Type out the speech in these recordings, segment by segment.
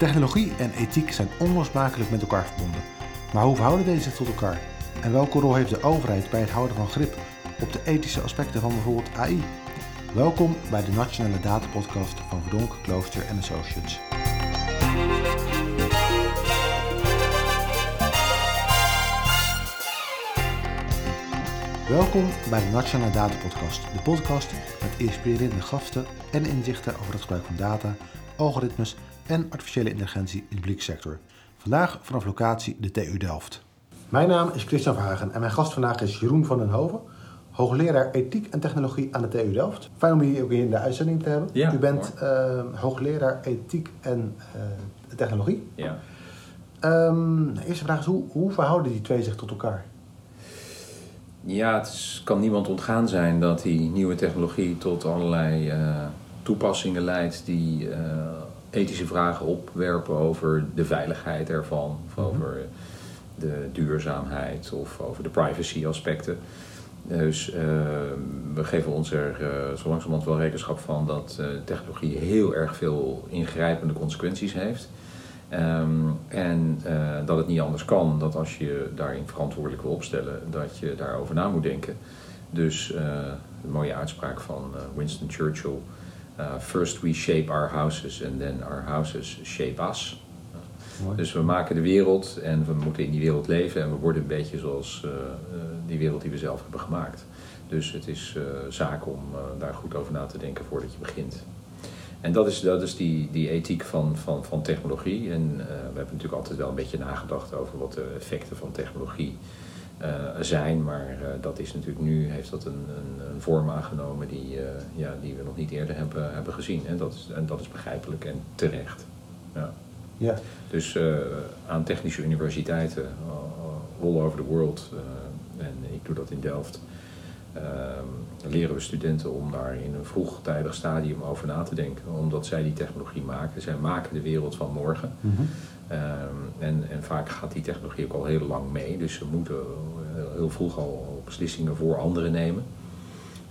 Technologie en ethiek zijn onlosmakelijk met elkaar verbonden. Maar hoe verhouden deze tot elkaar? En welke rol heeft de overheid bij het houden van grip op de ethische aspecten van bijvoorbeeld AI? Welkom bij de Nationale Datapodcast van Verdonk, Klooster Associates. Welkom bij de Nationale Data Podcast, de podcast met inspirerende gasten en inzichten over het gebruik van data, algoritmes en artificiële intelligentie in de publieke sector. Vandaag vanaf locatie de TU Delft. Mijn naam is Christian Verhagen en mijn gast vandaag is Jeroen van den Hoven, hoogleraar ethiek en technologie aan de TU Delft. Fijn om hier ook in de uitzending te hebben. Ja, U bent uh, hoogleraar ethiek en uh, technologie. Ja. Um, de eerste vraag is, hoe, hoe verhouden die twee zich tot elkaar? Ja, het is, kan niemand ontgaan zijn dat die nieuwe technologie tot allerlei uh, toepassingen leidt die uh, ethische vragen opwerpen over de veiligheid ervan, of mm -hmm. over de duurzaamheid of over de privacy aspecten. Dus uh, we geven ons er zo langzamerhand wel rekenschap van dat technologie heel erg veel ingrijpende consequenties heeft. Um, en uh, dat het niet anders kan, dat als je daarin verantwoordelijk wil opstellen, dat je daarover na moet denken. Dus uh, een mooie uitspraak van uh, Winston Churchill: First we shape our houses and then our houses shape us. Mooi. Dus we maken de wereld en we moeten in die wereld leven en we worden een beetje zoals die wereld die we zelf hebben gemaakt. Dus het is zaak om daar goed over na te denken voordat je begint. En dat is, dat is die, die ethiek van, van, van technologie. En uh, we hebben natuurlijk altijd wel een beetje nagedacht over wat de effecten van technologie zijn. Maar uh, dat is natuurlijk nu, heeft dat een, een, een vorm aangenomen die, ja, die we nog niet eerder hebben, hebben gezien. En dat, is, en dat is begrijpelijk en terecht. Ja. Ja. Dus aan technische universiteiten all over the world, en ik doe dat in Delft, uh, leren we studenten om daar in een vroegtijdig stadium over na te denken. Omdat zij die technologie maken. Zij maken de wereld van morgen. Mm -hmm. Uh, en, en vaak gaat die technologie ook al heel lang mee. Dus ze moeten heel vroeg al beslissingen voor anderen nemen.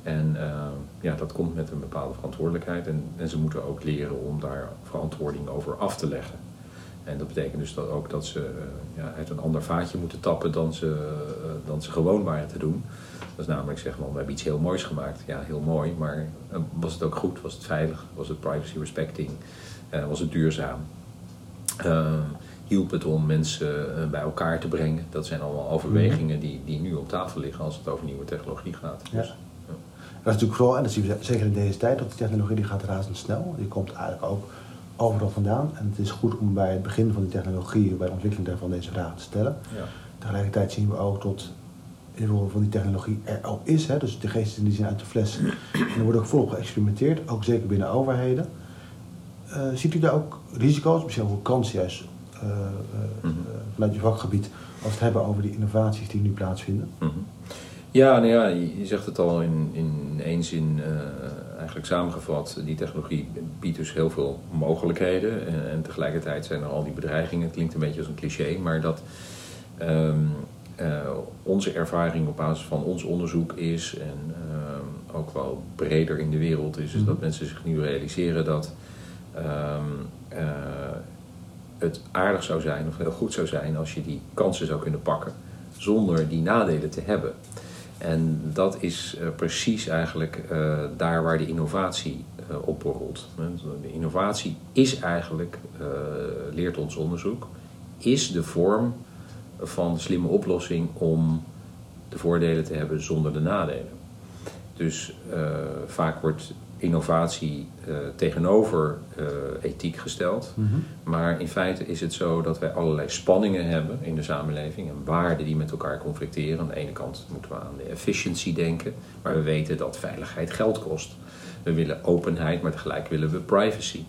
En uh, ja, dat komt met een bepaalde verantwoordelijkheid. En, en ze moeten ook leren om daar verantwoording over af te leggen. En dat betekent dus dat ook dat ze ja, uit een ander vaatje moeten tappen dan ze, dan ze gewoon waren te doen. Dat is namelijk zeggen, we hebben iets heel moois gemaakt. Ja, heel mooi, maar was het ook goed? Was het veilig? Was het privacy respecting? Was het duurzaam? Uh, hielp het om mensen uh, bij elkaar te brengen? Dat zijn allemaal overwegingen die, die nu op tafel liggen als het over nieuwe technologie gaat. Ja. Dus, ja. Dat is natuurlijk vooral, en dat zien we zeker in deze tijd, dat die technologie die gaat razendsnel. Die komt eigenlijk ook overal vandaan. En het is goed om bij het begin van die technologie, bij de ontwikkeling daarvan, deze vragen te stellen. Ja. Tegelijkertijd zien we ook tot de rol van die technologie er al is. Hè? Dus de geesten die zijn uit de fles. En er wordt ook volop geëxperimenteerd, ook zeker binnen overheden. Uh, ziet u daar ook risico's, misschien ook kansen juist mm -hmm. vanuit je vakgebied, als we het hebben over die innovaties die nu plaatsvinden? Mm -hmm. Ja, nou ja, je zegt het al in, in één zin eigenlijk samengevat. Die technologie biedt dus heel veel mogelijkheden. En, en, tegelijkertijd zijn er al die bedreigingen. Het klinkt een beetje als een cliché, maar dat... Um, uh, onze ervaring op basis van ons onderzoek is, en uh, ook wel breder in de wereld is, is mm -hmm. dat mensen zich nu realiseren dat um, uh, het aardig zou zijn of heel goed zou zijn als je die kansen zou kunnen pakken zonder die nadelen te hebben. En dat is precies eigenlijk daar waar de innovatie op borrelt. De innovatie is eigenlijk, leert ons onderzoek, is de vorm van slimme oplossing om de voordelen te hebben zonder de nadelen. Dus uh, vaak wordt innovatie uh, tegenover uh, ethiek gesteld. Mm -hmm. Maar in feite is het zo dat wij allerlei spanningen hebben in de samenleving en waarden die met elkaar conflicteren. Aan de ene kant moeten we aan de efficiency denken, maar we weten dat veiligheid geld kost. We willen openheid, maar tegelijk willen we privacy.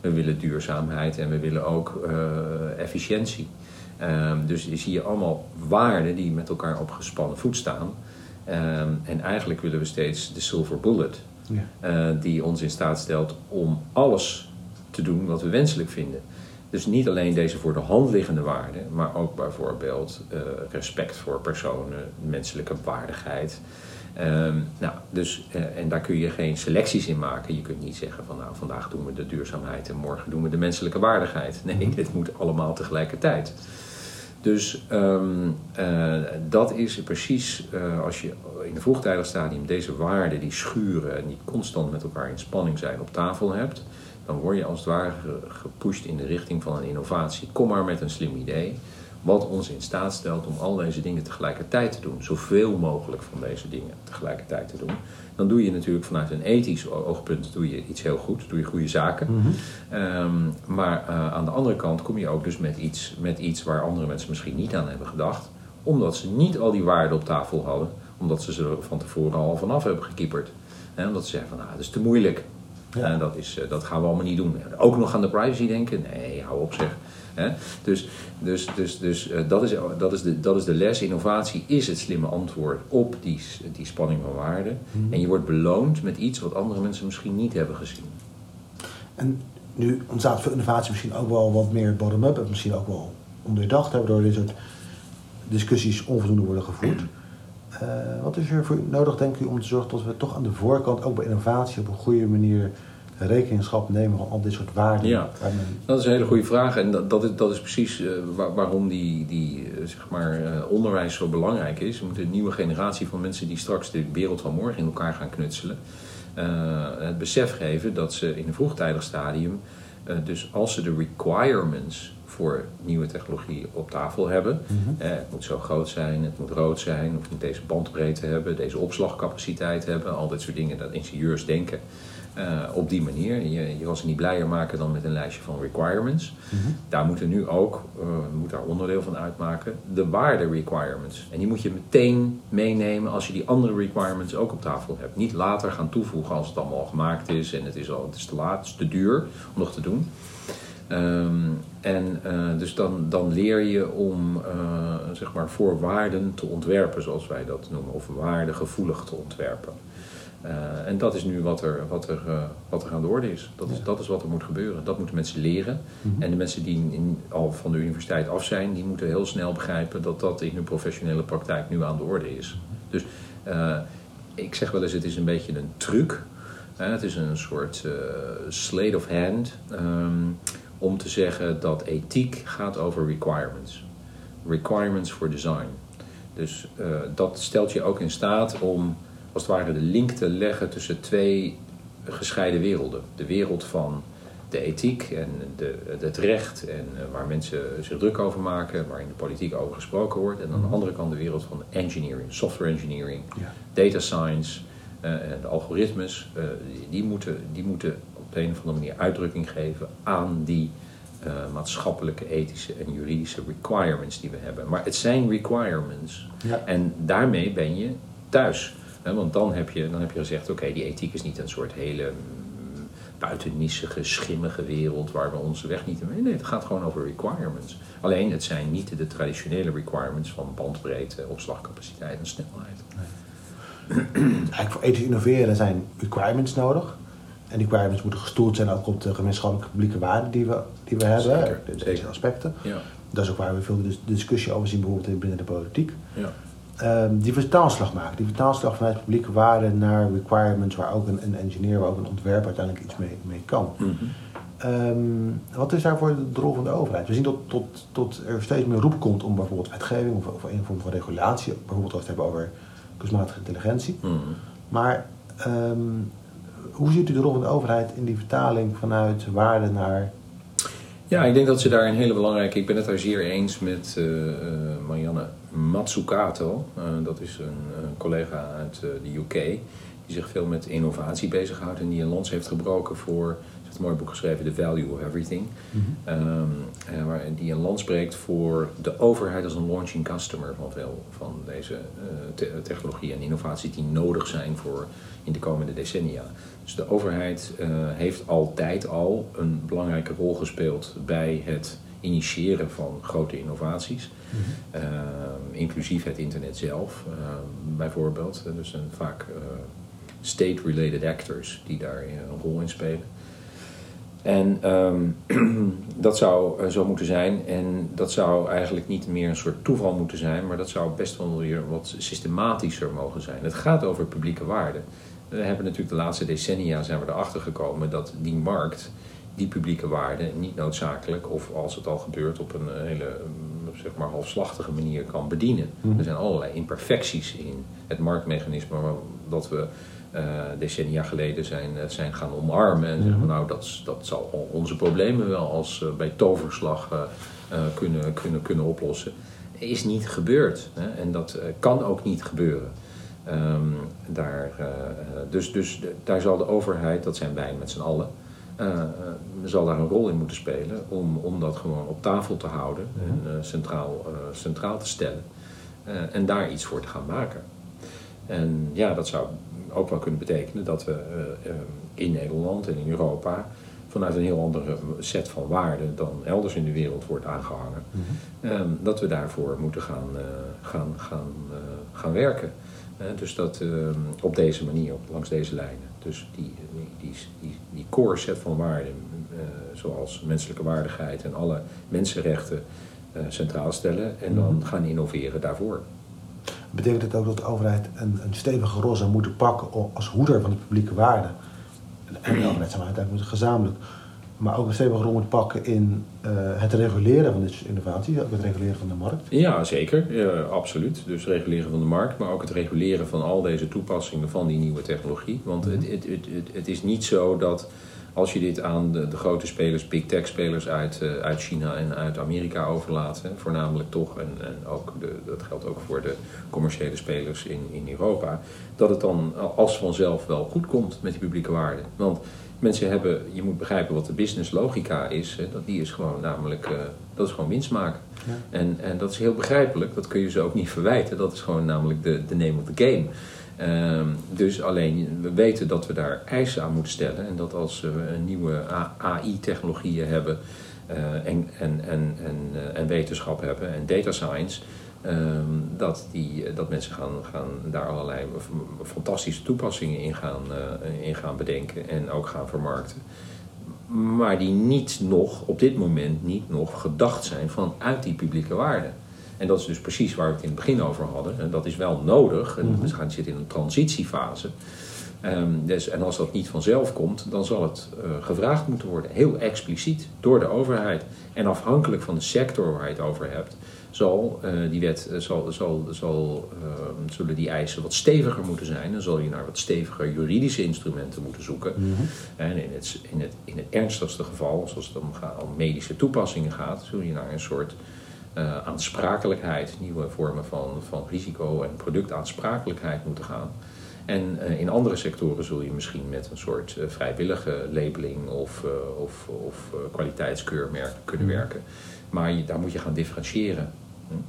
We willen duurzaamheid en we willen ook efficiëntie. Um, dus zie je allemaal waarden die met elkaar op gespannen voet staan. Um, en eigenlijk willen we steeds de silver bullet, ja. uh, die ons in staat stelt om alles te doen wat we wenselijk vinden. Dus niet alleen deze voor de hand liggende waarden, maar ook bijvoorbeeld uh, respect voor personen, menselijke waardigheid. Ehm, nou, dus, eh, en daar kun je geen selecties in maken. Je kunt niet zeggen van nou, vandaag doen we de duurzaamheid en morgen doen we de menselijke waardigheid. Nee, dit moet allemaal tegelijkertijd. Dus ehm, eh, dat is precies uh, als je in een vroegtijdig stadium deze waarden die schuren en die constant met elkaar in spanning zijn op tafel hebt, dan word je als het ware gepusht in de richting van een innovatie. Kom maar met een slim idee wat ons in staat stelt om al deze dingen tegelijkertijd te doen. Zoveel mogelijk van deze dingen tegelijkertijd te doen. Dan doe je natuurlijk vanuit een ethisch oogpunt doe je iets heel goed. Doe je goede zaken. Mhm. Ehm, maar uh, aan de andere kant kom je ook dus met iets, met iets waar andere mensen misschien niet aan hebben gedacht. Omdat ze niet al die waarden op tafel hadden. Omdat ze ze van tevoren al vanaf hebben gekieperd. En omdat ze zeggen van nou, dat is te moeilijk. Ja. En dat, is, eh, dat gaan we allemaal niet doen. Ook nog aan de privacy denken? Nee, hou op zeg. Hè? Dus, dus, dus, dus uh, dat, is, dat, is de, dat is de les. Innovatie is het slimme antwoord op die, die spanning van waarde. Mhm. En je wordt beloond met iets wat andere mensen misschien niet hebben gezien. En nu ontstaat voor innovatie misschien ook wel wat meer bottom-up. En misschien ook wel onderdacht, waardoor dit soort discussies onvoldoende worden gevoerd. Uh, wat is er voor nodig, denk u, om te zorgen dat we toch aan de voorkant, ook bij innovatie, op een goede manier rekenschap nemen van al dit soort waarden? Ja, dat is een hele goede vraag. En dat, dat, is, dat is precies uh, waar, waarom die, die uh, zeg maar, uh, onderwijs zo belangrijk is. We moeten een nieuwe generatie van mensen die straks de wereld van morgen in elkaar gaan knutselen. het besef geven dat ze in een vroegtijdig stadium, dus als ze de requirements voor nieuwe technologie op tafel hebben. Mhm. Eh, het moet zo groot zijn, het moet rood zijn, of het moet deze bandbreedte hebben, deze opslagcapaciteit hebben, al dit soort dingen dat ingenieurs denken. Uh, op die manier. Je, je kan ze niet blijer maken dan met een lijstje van requirements. Mhm. Daar moeten nu ook, uh, moet daar onderdeel van uitmaken, de waarde requirements. En die moet je meteen meenemen als je die andere requirements ook op tafel hebt. Niet later gaan toevoegen als het allemaal al gemaakt is en het is, al, het is te laat, het is te duur om nog te doen. Um, en uh, dus dan, dan leer je om zeg maar voor waarden te ontwerpen, zoals wij dat noemen, of waardegevoelig te ontwerpen. Uh, en dat is nu wat er, wat er, wat er aan de orde is. Dat, is. dat is wat er moet gebeuren. Dat moeten mensen leren. Mhm. En de mensen die in, al van de universiteit af zijn, die moeten heel snel begrijpen dat dat in hun professionele praktijk nu aan de orde is. Dus ik zeg wel eens, het is een beetje een truc. het is een soort slate of hand. Um, om te zeggen dat ethiek gaat over requirements. Requirements for design. Dus dat stelt je ook in staat om als het ware de link te leggen tussen twee gescheiden werelden. De wereld van de ethiek en de, het recht en uh, waar mensen zich druk over maken, waar in de politiek over gesproken wordt. En aan de andere kant de wereld van engineering, software engineering, Ja. data science, uh, de algoritmes. die, moeten, die moeten op de een of andere manier uitdrukking geven aan die uh, maatschappelijke, ethische en juridische requirements die we hebben. Maar het zijn requirements. Ja. En daarmee ben je thuis. Hè? Want dan heb, je, dan heb je gezegd, oké, die ethiek is niet een soort hele mm, buitennissige, schimmige wereld waar we onze weg niet in... Nee, het gaat gewoon over requirements. Alleen, het zijn niet de traditionele requirements van bandbreedte, opslagcapaciteit en snelheid. Eigenlijk voor ethisch innoveren zijn requirements nodig. En die requirements moeten gestoeld zijn ook op de gemeenschappelijke publieke waarden die we, die we hebben. Zeker, Deze zeker. aspecten. Ja, Dat is ook waar we veel dis- discussie over zien, bijvoorbeeld binnen de politiek. ja. Ehm, die vertaalslag maken. Die vertaalslag vanuit publieke waarden naar requirements waar ook een, een engineer, waar ook een ontwerper uiteindelijk iets mee, mee kan. Mhm. Ehm, wat is daarvoor de rol van de overheid? We zien tot, tot, tot er steeds meer roep komt om bijvoorbeeld wetgeving of, of een vorm van regulatie, bijvoorbeeld als we het hebben over kunstmatige intelligentie. Mhm. Maar ehm, hoe ziet u de rol van de overheid in die vertaling vanuit waarde naar. Ja, ik denk dat ze daar een hele belangrijke... Ik ben het daar zeer eens met eh, eh, Marianne Matsukato. Eh, dat is een, collega uit eh, de UK... die zich veel met innovatie bezighoudt... en die een lans heeft gebroken voor... Een mooi boek geschreven, The Value of Everything. Eh, waar, die een lans breekt voor de overheid als een launching customer... van veel van deze te- technologie en innovatie die nodig zijn voor in de komende decennia. Dus de overheid heeft altijd al een belangrijke rol gespeeld bij het initiëren van grote innovaties. Eh, inclusief het internet zelf, eh, bijvoorbeeld. Eh, Dus een vaak eh, state-related actors die daar eh, een rol in spelen. En ehm, dat zou zo moeten zijn. En dat zou eigenlijk niet meer een soort toeval moeten zijn, maar dat zou best wel weer wat systematischer mogen zijn. Het gaat over publieke waarden. We hebben natuurlijk de laatste decennia zijn we erachter gekomen dat die markt die publieke waarden niet noodzakelijk, of als het al gebeurt, op een hele zeg maar, halfslachtige manier kan bedienen. Er zijn allerlei imperfecties in het marktmechanisme dat we uh, decennia geleden zijn, zijn gaan omarmen. En zeggen, nou, dat, dat zal onze problemen wel als uh, bij toverslag uh, kunnen, kunnen, kunnen oplossen. Is niet gebeurd. Hè? En dat kan ook niet gebeuren. Um, daar, dus, dus daar zal de overheid, dat zijn wij met z'n allen, zal daar een rol in moeten spelen om, om dat gewoon op tafel te houden en centraal, centraal te stellen. en daar iets voor te gaan maken. En ja, dat zou ook wel kunnen betekenen dat we in Nederland en in Europa vanuit een heel andere set van waarden dan elders in de wereld wordt aangehangen, mm -hmm. dat we daarvoor moeten gaan, gaan, gaan, gaan werken. dus dat ehm, op deze manier, langs deze lijnen. Dus die, die, die, die core set van waarden, zoals menselijke waardigheid en alle mensenrechten centraal stellen en dan mhm. gaan innoveren daarvoor. Betekent het ook dat de overheid een, een stevige rol zou moeten pakken als hoeder van de publieke waarden? En de overheid zou uiteindelijk moeten gezamenlijk, maar ook een stevige rol moet pakken in uh, het reguleren van dit soort innovaties, ook het reguleren van de markt? Ja, zeker. Ja, absoluut. Dus reguleren van de markt, maar ook het reguleren van al deze toepassingen van die nieuwe technologie. Want het, het, het, het, het is niet zo dat als je dit aan de, de grote spelers, big tech spelers uit, uh, uit China en uit Amerika overlaat, hè, voornamelijk toch, en, en ook de, dat geldt ook voor de commerciële spelers in, in Europa, dat het dan als vanzelf wel goed komt met die publieke waarden. Want mensen hebben, je moet begrijpen wat de business logica is, hè, dat die is gewoon namelijk, uh, dat is gewoon winst maken. Ja. En, en dat is heel begrijpelijk, dat kun je ze ook niet verwijten, dat is gewoon namelijk de, de name of the game. Um, dus alleen, we weten dat we daar eisen aan moeten stellen. En dat als we een nieuwe AI-technologieën hebben uh, en, en, en, en, uh, en wetenschap hebben en data science... Um, dat, die, dat mensen gaan, gaan daar allerlei fantastische toepassingen in gaan, uh, in gaan bedenken en ook gaan vermarkten. Maar die niet nog, op dit moment niet nog gedacht zijn vanuit die publieke waarden. En dat is dus precies waar we het in het begin over hadden. En dat is wel nodig. En we gaan zitten in een transitiefase. Um, dus, en als dat niet vanzelf komt, dan zal het uh, gevraagd moeten worden. Heel expliciet door de overheid. En afhankelijk van de sector waar je het over hebt, zal uh, die wet, uh, zal, zal, zal, ehm, zullen die eisen wat steviger moeten zijn. Dan zal je naar wat steviger juridische instrumenten moeten zoeken. Mm -hmm. En in het, in, het, in het ernstigste geval, zoals het om, om medische toepassingen gaat, zul je naar een soort uh, aansprakelijkheid, nieuwe vormen van, van risico- en productaansprakelijkheid moeten gaan. En in andere sectoren zul je misschien met een soort vrijwillige labeling of, of, of kwaliteitskeurmerk kunnen werken. Maar je, daar moet je gaan differentiëren.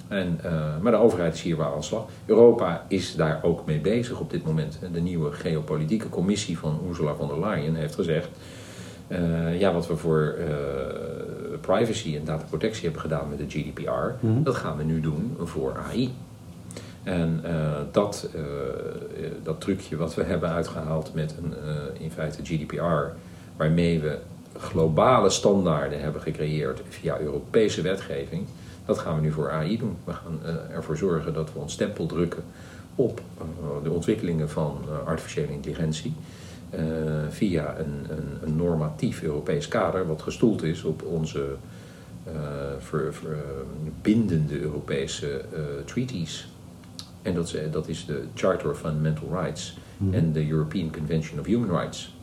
En, maar de overheid is hier wel aan de slag. Europa is daar ook mee bezig op dit moment. De nieuwe geopolitieke commissie van Ursula von der Leyen heeft gezegd... ja, wat we voor privacy en dataprotectie hebben gedaan met de GDPR, mm. dat gaan we nu doen voor AI. En dat, dat trucje wat we hebben uitgehaald met een, in feite GDPR, waarmee we globale standaarden hebben gecreëerd via Europese wetgeving, dat gaan we nu voor AI doen. We gaan ervoor zorgen dat we ons stempel drukken op de ontwikkelingen van artificiële intelligentie. Via een, een, een, normatief Europees kader, wat gestoeld is op onze uh, ver, ver, bindende Europese treaties. En dat is, dat is de Charter of Fundamental Rights mm. en de European Convention of Human Rights.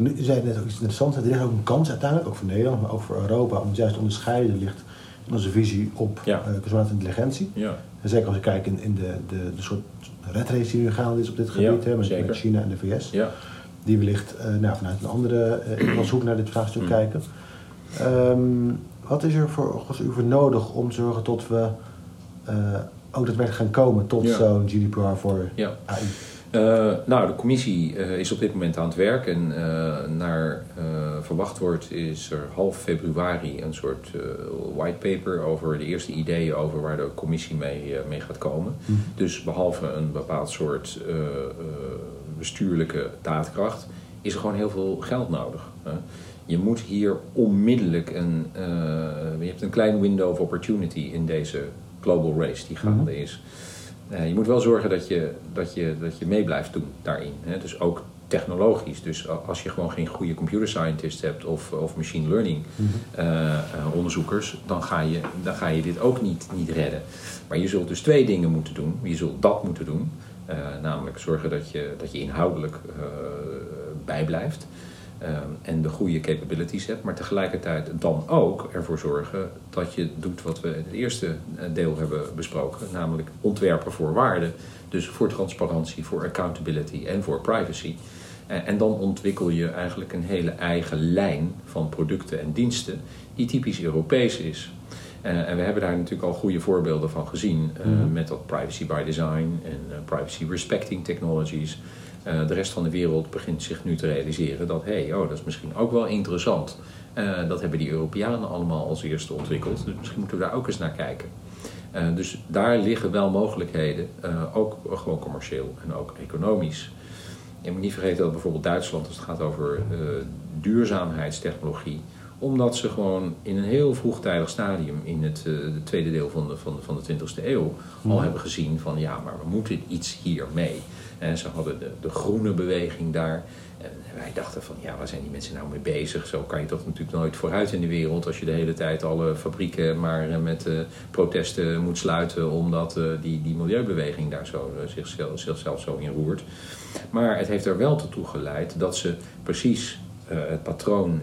Nu, zei net ook iets interessants, er ligt ook een kans uiteindelijk, ook voor Nederland, maar ook voor Europa, om het juist te onderscheiden ligt in onze visie op ja. kunstmatige intelligentie. Ja. En zeker als je kijkt in, in de, de, de soort red race die nu gaande is op dit gebied, ja, hè, met, met, China en de VS. Ja. Die wellicht uh, nou, vanuit een andere uh, invalshoek naar dit vraagstuk mm. kijken. Um, wat is er voor, volgens u voor nodig om te zorgen dat we uh, ook daadwerkelijk gaan komen tot zo'n GDPR voor ja. AI? Uh, nou, de commissie uh, is op dit moment aan het werk en uh, naar verwacht wordt is er half februari een soort whitepaper over de eerste ideeën over waar de commissie mee, mee gaat komen. Mm. Dus behalve een bepaald soort bestuurlijke daadkracht is er gewoon heel veel geld nodig. Je moet hier onmiddellijk een. Je hebt een klein window of opportunity in deze global race die gaande mhm. is. Uh, je moet wel zorgen dat je, dat je, dat je mee blijft doen daarin. Hè? Dus ook technologisch. Dus als je gewoon geen goede computer scientist hebt of, of machine learning mhm. uh, onderzoekers, dan ga, je, dan ga je dit ook niet, niet redden. Maar je zult dus twee dingen moeten doen. Je zult dat moeten doen. namelijk zorgen dat je, dat je inhoudelijk bijblijft. Ehm, en de goede capabilities hebt, maar tegelijkertijd dan ook ervoor zorgen dat je doet wat we in het eerste eh, deel hebben besproken, namelijk ontwerpen voor waarde. Dus voor transparantie, voor accountability en voor privacy. Eh, en dan ontwikkel je eigenlijk een hele eigen lijn van producten en diensten die typisch Europees is. Uh, en we hebben daar natuurlijk al goede voorbeelden van gezien mhm. met dat privacy by design en privacy respecting technologies. Eh, de rest van de wereld begint zich nu te realiseren dat, hé, hey, oh, dat is misschien ook wel interessant. Uh, dat hebben die Europeanen allemaal als eerste ontwikkeld. Dus misschien moeten we daar ook eens naar kijken. Uh, dus daar liggen wel mogelijkheden, ook gewoon commercieel en ook economisch. Je moet niet vergeten dat bijvoorbeeld Duitsland, als het gaat over duurzaamheidstechnologie, omdat ze gewoon in een heel vroegtijdig stadium in het, het tweede deel van de, van de, van de 20e eeuw al mhm. hebben gezien van ja, maar we moeten iets hiermee. En ze hadden de, de groene beweging daar. En wij dachten van, ja, waar zijn die mensen nou mee bezig? Zo kan je toch natuurlijk nooit vooruit in de wereld als je de hele tijd alle fabrieken maar eh, met uh, protesten moet sluiten omdat uh, die, die milieubeweging daar zo, zichzelf, zichzelf zo in roert. Maar het heeft er wel toe geleid dat ze precies het patroon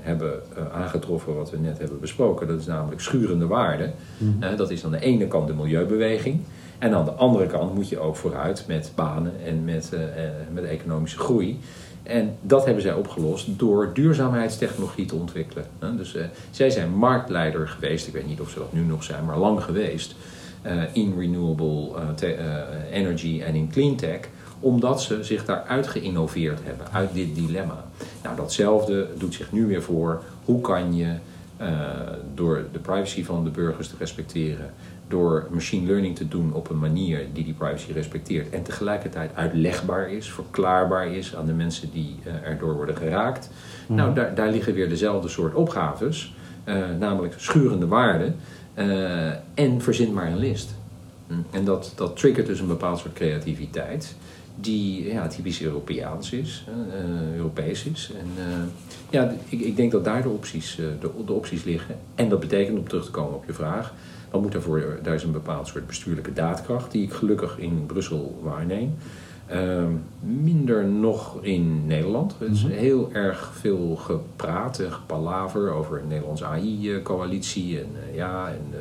hebben aangetroffen wat we net hebben besproken. Dat is namelijk schurende waarden. Mhm. dat is aan de ene kant de milieubeweging. En aan de andere kant moet je ook vooruit met banen en met, met economische groei. En dat hebben zij opgelost door duurzaamheidstechnologie te ontwikkelen. Dus uh, zij zijn marktleider geweest, ik weet niet of ze dat nu nog zijn, maar lang geweest. Uh, in renewable energy en in clean tech, omdat ze zich daaruit geïnnoveerd hebben, uit dit dilemma. Nou, datzelfde doet zich nu weer voor. Hoe kan je door de privacy van de burgers te respecteren, door machine learning te doen op een manier die die privacy respecteert en tegelijkertijd uitlegbaar is, verklaarbaar is aan de mensen die uh, erdoor worden geraakt. Mhm. Nou, daar, daar liggen weer dezelfde soort opgaves, uh, namelijk schurende waarden uh, en verzin maar een list. En dat, dat triggert dus een bepaald soort creativiteit die ja, typisch Europeaans is, uh, Europees is. En ja, ik, ik denk dat daar de opties, de, de opties liggen. En dat betekent, om terug te komen op je vraag, dan moet daarvoor, daar is een bepaald soort bestuurlijke daadkracht die ik gelukkig in Brussel waarneem. Ehm, minder nog in Nederland. Er is mhm. heel erg veel gepraat en gepalaver over een Nederlandse AI-coalitie. En ja, en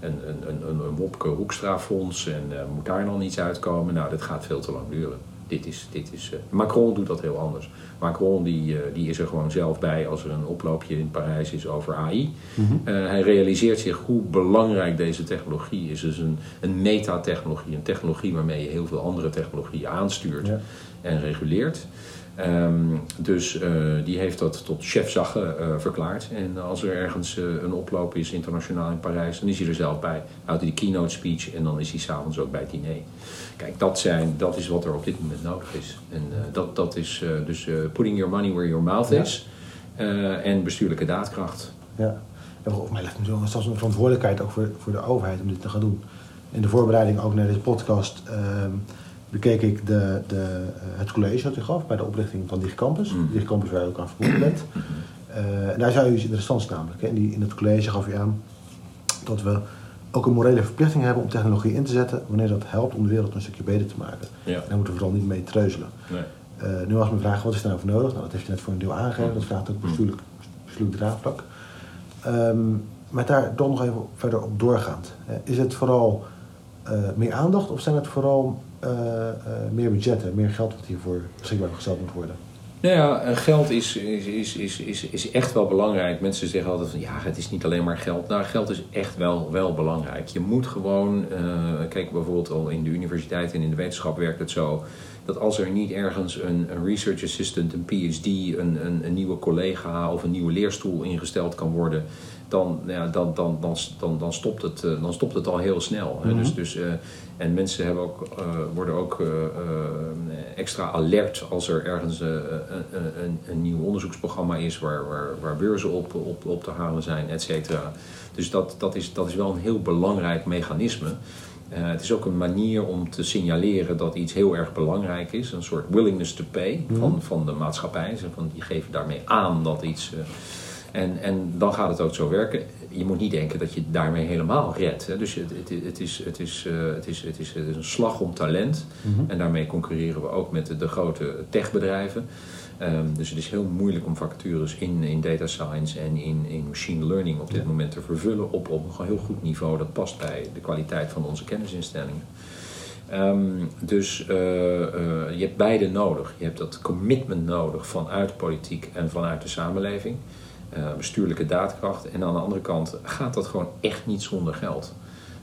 een, een, een, een Wopke Hoekstra-fonds. En uh, moet daar nog iets uitkomen? Nou, dit gaat veel te lang duren. Dit is, dit is, Macron doet dat heel anders. Macron die, uh, die is er gewoon zelf bij als er een oploopje in Parijs is over AI. Mhm. Eh, hij realiseert zich hoe belangrijk deze technologie is. Dus een, een metatechnologie, een technologie waarmee je heel veel andere technologieën aanstuurt en reguleert. Um, dus uh, die heeft dat tot chefzagge uh, verklaard. En als er ergens uh, een oploop is internationaal in Parijs, dan is hij er zelf bij. Houdt hij de keynote speech en dan is hij s'avonds ook bij het diner. Kijk, dat, zijn, dat is wat er op dit moment nodig is. En dat, dat is dus putting your money where your mouth is. en bestuurlijke daadkracht. Ja, en volgens mij ligt natuurlijk zelfs een verantwoordelijkheid ook voor, voor de overheid om dit te gaan doen. In de voorbereiding ook naar deze podcast ehm, bekeek ik de, de, eh, het college dat u gaf bij de oprichting van DigiCampus. Mm. DigiCampus waar u ook aan verbonden bent. Uh, en daar zei u iets interessants namelijk. Hè. In, die, in het college gaf u aan dat we ook een morele verplichting hebben om technologie in te zetten wanneer dat helpt om de wereld een stukje beter te maken. Ja. En daar moeten we vooral niet mee treuzelen. Nee. Uh, nu was mijn vraag, wat is daar nou voor nodig? Nou, dat heeft u net voor een deel aangegeven. Dat vraagt ook bestuurlijk, bestuurlijk draagvlak. Um, maar daar dan nog even verder op doorgaand. is het vooral uh, meer aandacht of zijn het vooral meer budgetten, meer geld wat hiervoor beschikbaar gesteld moet worden? Nou ja, eh, geld is, is, is, is, is echt wel belangrijk. Mensen zeggen altijd van ja, het is niet alleen maar geld. Nou, geld is echt wel, wel belangrijk. Je moet gewoon, kijk bijvoorbeeld al in de universiteit en in de wetenschap werkt het zo. Dat als er niet ergens een, een research assistant, een PhD, een, een, een, nieuwe collega of een nieuwe leerstoel ingesteld kan worden. Dan, ja, dan, dan, dan, dan, dan, stopt het, uh, dan stopt het al heel snel. Mhm. Dus, dus, uh, en mensen hebben ook, uh, worden ook extra alert als er ergens een, een, een, nieuw onderzoeksprogramma is waar, waar, waar beurzen op, op, op te halen zijn, et cetera. Dus dat, dat, is, dat is wel een heel belangrijk mechanisme. het is ook een manier om te signaleren dat iets heel erg belangrijk is. Een soort willingness to pay Mhm. van, van de maatschappij. Van, die geven daarmee aan dat iets... En, en dan gaat het ook zo werken. Je moet niet denken dat je daarmee helemaal redt. Hè. Dus het, het, het, is, het, is, het, is, het, is, het is een slag om talent. Mhm. En daarmee concurreren we ook met de, de grote techbedrijven. Um, dus het is heel moeilijk om vacatures in, in data science en in, in machine learning op dit Ja. moment te vervullen op, op een heel goed niveau. Dat past bij de kwaliteit van onze kennisinstellingen. Um, dus uh, uh, je hebt beide nodig. Je hebt dat commitment nodig vanuit politiek en vanuit de samenleving. Uh, bestuurlijke daadkracht. En aan de andere kant gaat dat gewoon echt niet zonder geld.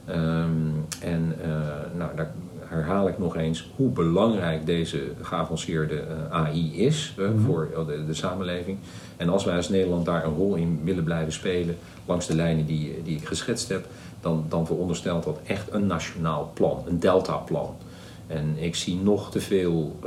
Um, en uh, nou, daar herhaal ik nog eens hoe belangrijk deze geavanceerde uh, AI is mm -hmm. voor de, de, samenleving. En als wij als Nederland daar een rol in willen blijven spelen, langs de lijnen die, die ik geschetst heb, dan, dan veronderstelt dat echt een nationaal plan, een deltaplan. En ik zie nog te veel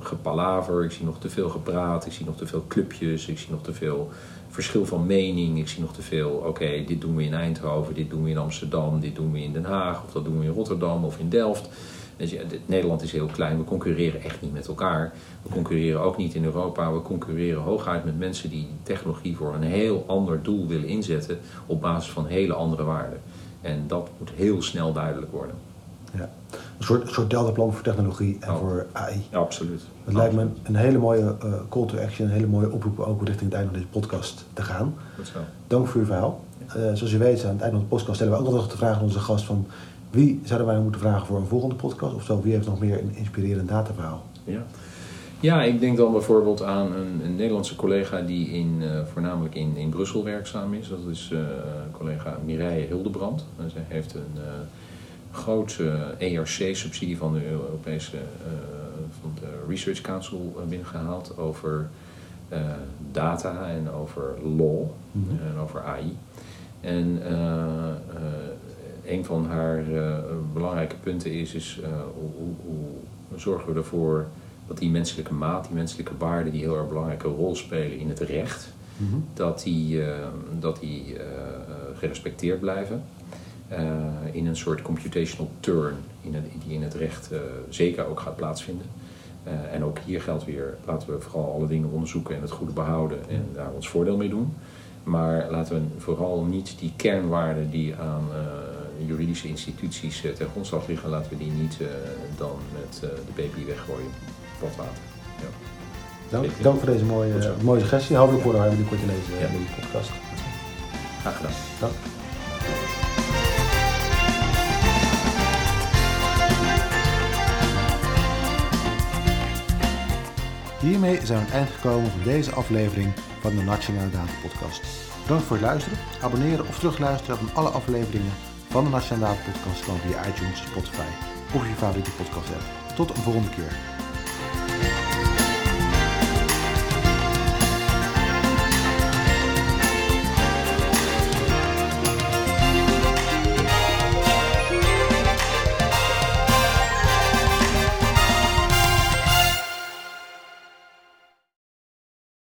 gepalaver, ik zie nog te veel gepraat, ik zie nog te veel clubjes, ik zie nog te veel verschil van mening, ik zie nog te veel, oké, dit doen we in Eindhoven, dit doen we in Amsterdam, dit doen we in Den Haag, of dat doen we in Rotterdam of in Delft. Dus Nederland is heel klein, we concurreren echt niet met elkaar. We concurreren ook niet in Europa, we concurreren hooguit met mensen die technologie voor een heel ander doel willen inzetten op basis van hele andere waarden. En dat moet heel snel duidelijk worden. Ja. Een soort, een soort deltaplan voor technologie en Oh. voor AI. Ja, absoluut. Het lijkt me een hele mooie uh, call to action, een hele mooie oproep ook richting het einde van deze podcast te gaan. Goed zo. Dank voor uw verhaal. Uh, zoals u weet, aan het einde van de podcast stellen we ook altijd de vraag aan onze gast van wie zouden wij moeten vragen voor een volgende podcast? Of zo, wie heeft nog meer een inspirerend dataverhaal? Ja. Ja, ik denk dan bijvoorbeeld aan een, een Nederlandse collega die in, uh, voornamelijk in, in Brussel werkzaam is. Dat is collega Mireille Hildebrand. Zij heeft een grote ERC-subsidie van de Europese van de Research Council binnengehaald over data en over law Mhm. en over AI. En een van haar belangrijke punten is, is hoe, hoe, hoe zorgen we ervoor dat die menselijke maat, die menselijke waarden die heel erg belangrijke rol spelen in het recht, Mhm. dat die, uh, dat die uh, gerespecteerd blijven. Uh, in een soort computational turn in het, die in het recht zeker ook gaat plaatsvinden. en ook hier geldt weer, laten we vooral alle dingen onderzoeken en het goede behouden en daar ons voordeel mee doen. Maar laten we vooral niet die kernwaarden die aan juridische instituties ten grondslag liggen, laten we die niet dan met de baby weggooien water. Ja. Dank, dank voor deze mooie, mooie suggestie. Hopelijk worden wij binnenkort te lezen Ja. in de podcast. Graag gedaan. Dank. Hiermee zijn we aan het eind gekomen van deze aflevering van de Nationale Data Podcast. Bedankt voor het luisteren. Abonneren of terugluisteren van alle afleveringen van de Nationale Data Podcast kan via iTunes, Spotify of je favoriete podcast app. Tot een volgende keer.